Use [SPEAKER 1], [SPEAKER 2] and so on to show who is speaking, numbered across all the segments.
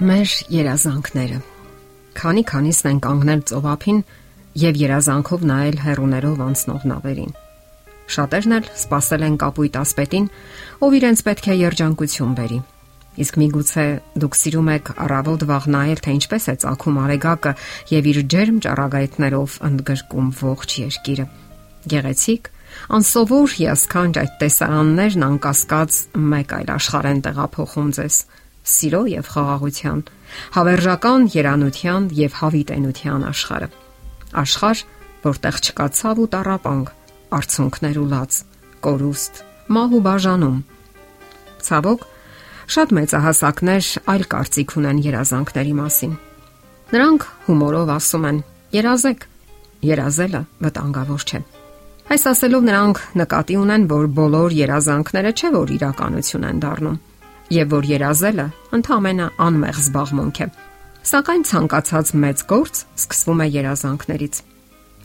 [SPEAKER 1] մեր երազանքները։ Քանի քանիսն են կանգնել ծովափին եւ երազանքով նայել հերուներով անցնող նավերին։ Շատերն էլ սпасել են կապույտ ասպետին, ով իրենց պետք է երջանկություն բերի։ Իսկ միգուցե դուք սիրում եք առավոտ վաղ նայել, թե ինչպես է ցակում արեգակը եւ իր ջերմ ճառագայթներով ընդգրկում ողջ երկիրը։ Գեղեցիկ, անսովոր հիասքանչ այդ տեսարաններն անկասկած մեկ այլ աշխարհ են տեղափոխում ձեզ սիրո եւ խաղաղության, հավերժական երանության եւ հավիտենության աշխարհը։ Աշխարհ, որտեղ չկա ցավ ու տարապանք, արցունքներ ու լաց, կորուստ, մահ ու բաժանում։ Ցավոք, շատ մեծահասակներ այլ կարծիք ունեն երազանքների մասին։ Նրանք հումորով ասում են. երազեք, երազելը վտանգավոր չէ։ Այս ասելով նրանք նկատի ունեն, որ բոլոր երազանքները չէ որ իրականություն են դառնում եւ որ երազելը ընդհանրապես անմեղ զբաղմունք է։ Սակայն ցանկացած մեծ գործ սկսվում է երազանքներից։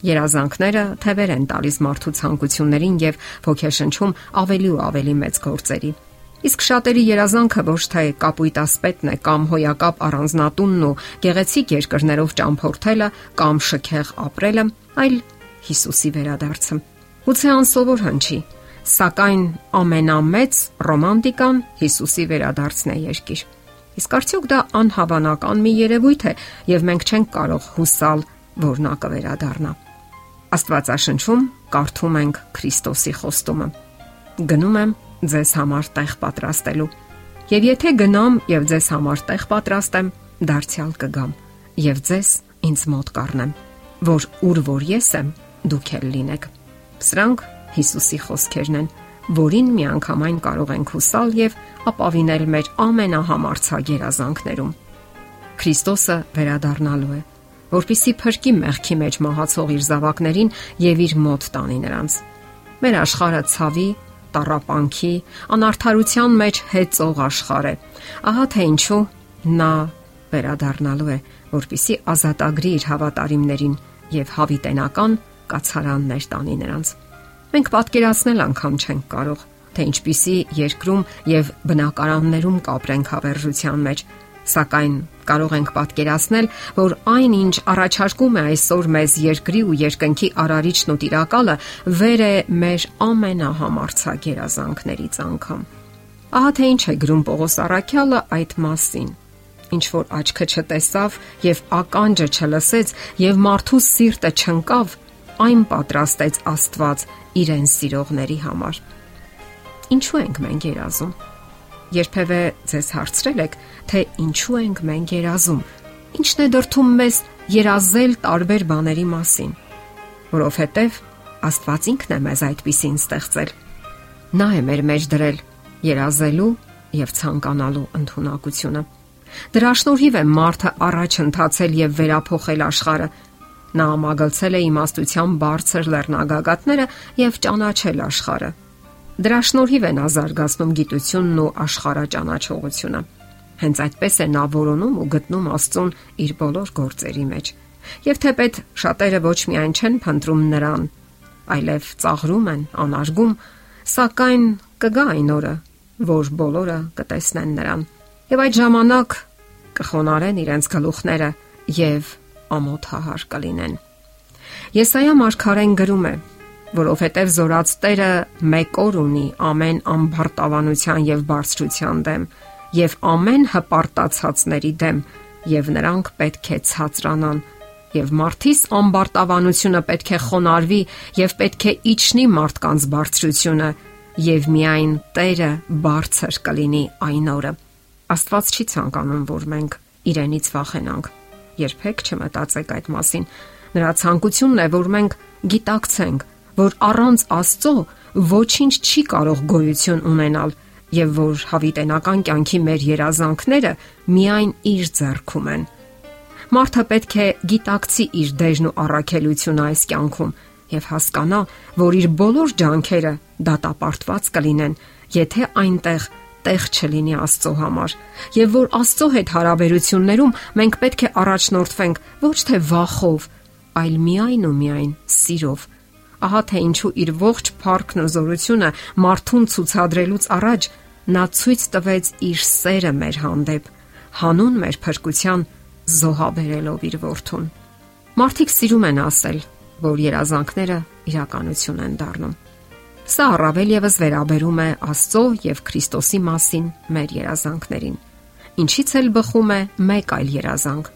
[SPEAKER 1] Երազանքները թևեր են տալիս մարդու ցանկություններին եւ ոգեշնչում ավելի ու ավելի մեծ գործերի։ Իսկ շատերի երազանքը ոչ թե կապույտ ասպետն է կամ հոյակապ առանձնատունն ու գեղեցիկ երկրներով ճամփորդելը կամ շքեղ ապրելը, այլ Հիսուսի վերադարձը։ Գուցե անսովոր հնչի, Սակայն ամենամեծ ռոմանտիկան Հիսուսի վերադարձն է երկիր։ Իսկ արդյոք դա անհավանական մի երևույթ է եւ մենք չենք կարող հուսալ, որ նա կվերադառնա։ Աստվածաշնչում կարդում ենք Քրիստոսի խոստումը. Գնում եմ ձեզ համար տեղ պատրաստելու։ Եվ եթե գնամ եւ ձեզ համար տեղ պատրաստեմ, դարձյալ կգամ եւ ձեզ ինձ մոտ կառնեմ, որ ուր որ ես եմ, դուք էլ լինեք։ Սրանք Հիսուսի խոսքերն են, որին միանգամայն կարող ենք հուսալ եւ ապավինել մեր ամենահամարցակ երազանքներում։ Քրիստոսը վերադառնալու է, որpիսի փրկի մեղքի մեջ մահացող իր զավակներին եւ իր մոտ տանի նրանց։ Մեր աշխարհը ցավի, տարապանքի, անարթարության մեջ հեծող աշխարհ է։ Ահա թե ինչու նա վերադառնալու է, որpիսի ազատագրի իր հավատարիմներին եւ հավիտենական կացարաններ տանի նրանց։ Մենք պատկերացնել անգամ չենք կարող, թե ինչպիսի երկրում եւ բնակարաններում կապրենք հավերժության մեջ, սակայն կարող ենք պատկերացնել, որ այն ինչ առաջարկում է այսօր մեզ երկրի ու երկնքի արարիչն ու տիրակալը, վեր է մեր ամենահամարցակ երազանքներից անգամ։ Ահա թե ինչ է գրում Պողոս Արաքյալը այդ մասին. Ինչ որ աչքը չտեսավ եւ ականջը չլսեց եւ մարդու սիրտը չընկավ այն պատրաստեց Աստված իրեն սիրողների համար։ Ինչու ենք մենք երազում։ Երբևէ ձեզ հարցրել եք, թե ինչու ենք մենք երազում։ Ինչն է դրթում մեզ երազել տարբեր բաների մասին։ Որովհետև Աստված ինքն է մեզ այդպեսին ստեղծել։ Նա է մեր մեջ դրել երազելու եւ ցանկանալու ընտունակությունը։ Դրա շնորհիվ է մարդը առաջ ընթացել եւ վերափոխել աշխարհը, Նա ամագլցել է իմաստության բարձր լեռնագագաթները եւ ճանաչել աշխարհը։ Դրա շնորհիվ է նա զարգացնում գիտությունն ու աշխարհաճանաչողությունը։ Հենց այդպես է նա որոնում ու գտնում Աստծուն իր բոլոր գործերի մեջ։ Եվ թեպետ շատերը ոչ միայն չեն փնտրում նրան, այլև ծաղրում են, անարգում, սակայն կգա այն օրը, որ բոլորը կտեսնեն նրան։ Եվ այդ ժամանակ կխոնարեն իրենց գլուխները եւ ամոթ հահար կլինեն։ Եսայա մարգարեն գրում է. որովհետև զորաց Տերը մեկ օր ունի ամեն ամբարտավանության եւ բարձրության դեմ եւ ամեն հպարտացածների դեմ եւ նրանք պետք է ցածրանան եւ մարդիս ամբարտավանությունը պետք է խոնարհվի եւ պետք է իջնի մարդկանց բարձրությունը եւ միայն Տերը բարձր կլինի այն օրը Աստված չի ցանկանում որ մենք իրենից վախենանք Երբեք չմտածեք այդ մասին։ Նրա ցանկությունն է, որ մենք գիտակցենք, որ առանց Աստծո ոչինչ չի կարող գոյություն ունենալ եւ որ հավիտենական կյանքի մեր երազանքները միայն իր ձեռքում են։ Մարդը պետք է գիտակցի իր դերն ու առաքելությունը այս կյանքում եւ հասկանա, որ իր բոլոր ջանքերը դատապարտված կլինեն, եթե այնտեղ տեղ չլինի Աստծո համար, եւ որ Աստծո հետ հարաբերություններում մենք պետք է առաջնորդվենք ոչ թե վախով, այլ միայն ու միայն սիրով։ Ահա թե ինչու իր ողջ փառքն ու զորությունը մարդուն ցուցադրելուց առաջ նա ցույց տվեց իր սերը մեր հանդեպ, հանուն մեր փրկության զոհաբերելով իր որդուն։ Մարդիկ սիրում են ասել, որ երազանքները իրականություն են դառնում։ Սա առավել եւս վերաբերում է Աստծո եւ Քրիստոսի մասին մեր երազանքներին։ Ինչից էլ բխում է մեկ այլ երազանք՝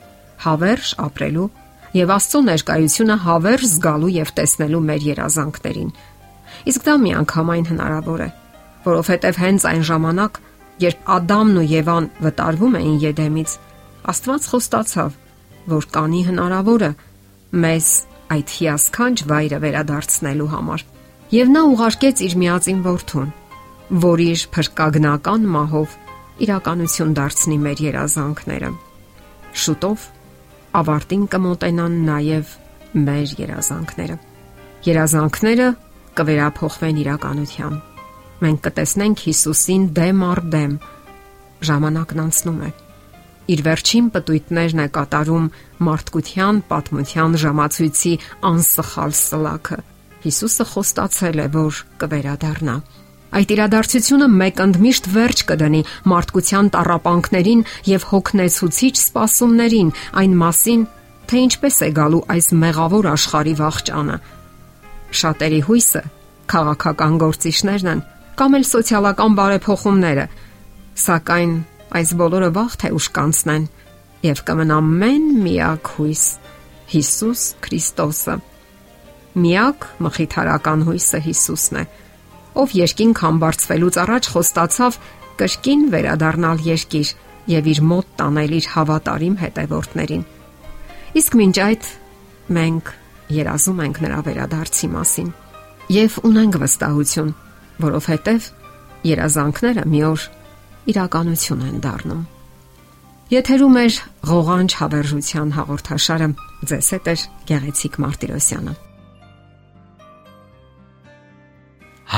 [SPEAKER 1] հավերժ ապրելու եւ Աստծո ներկայությունը հավերժ զգալու եւ տեսնելու մեր երազանքներին։ Իսկ դա միանգամայն հնարավոր է, որովհետեւ հենց այն ժամանակ, երբ Ադամն ու Եվան վտարվում էին Եդեմից, Աստված խոստացավ, որ կանի հնարավորը մեզ այդ հիասքանչ վայրը վերադարձնելու համար։ Եվ նա ուղարկեց իր միածին որդուն, որ իր փրկագնական մահով իրականություն դարձնի մեր երազանքները։ Շուտով ավարտին կմոտենան նաև մեր երազանքները։ Երազանքները կվերափոխվեն իրականության։ Մենք կտեսնենք Հիսուսին դեմ առ դեմ։ Ժամանակն անցնում է։ Իր վերջին պտույտներն է կատարում մարդկության պատմության ժամացույցի անսխալ սլաքը։ Հիսուսը խոստացել է, որ կվերադառնա։ Այդ իրադարձությունը մեկ ընդմիշտ վերջ կդնի մարդկության տարապանքներին եւ հոգնեցուցիչ սպասումներին այն մասին, թե ինչպես է գալու այս մեղավոր աշխարհի վաղճանը։ Շատերի հույսը քաղաքական գործիչներն են կամ էլ սոցիալական բարեփոխումները, սակայն այս բոլորը վաղ թե ուշ կանցնեն եւ կմնա մեն միակ հույս՝ Հիսուս Քրիստոսը։ Միակ մխիթարական հույսը Հիսուսն է, ով երկինք համբարձվելուց առաջ խոստացավ կրկին վերադառնալ երկիր եւ իր մոտ տանել իր հավատարիմ հետևորդներին։ Իսկ մինչ այդ մենք երազում ենք նրա վերադարձի մասին եւ ունենք վստահություն, որովհետեւ երազանքները մի օր իրականություն են դառնում։ Եթերում է ղողանջ հավերժության հաղորդաշարը։ Ձեզ հետ է Գեղեցիկ Մարտիրոսյանը։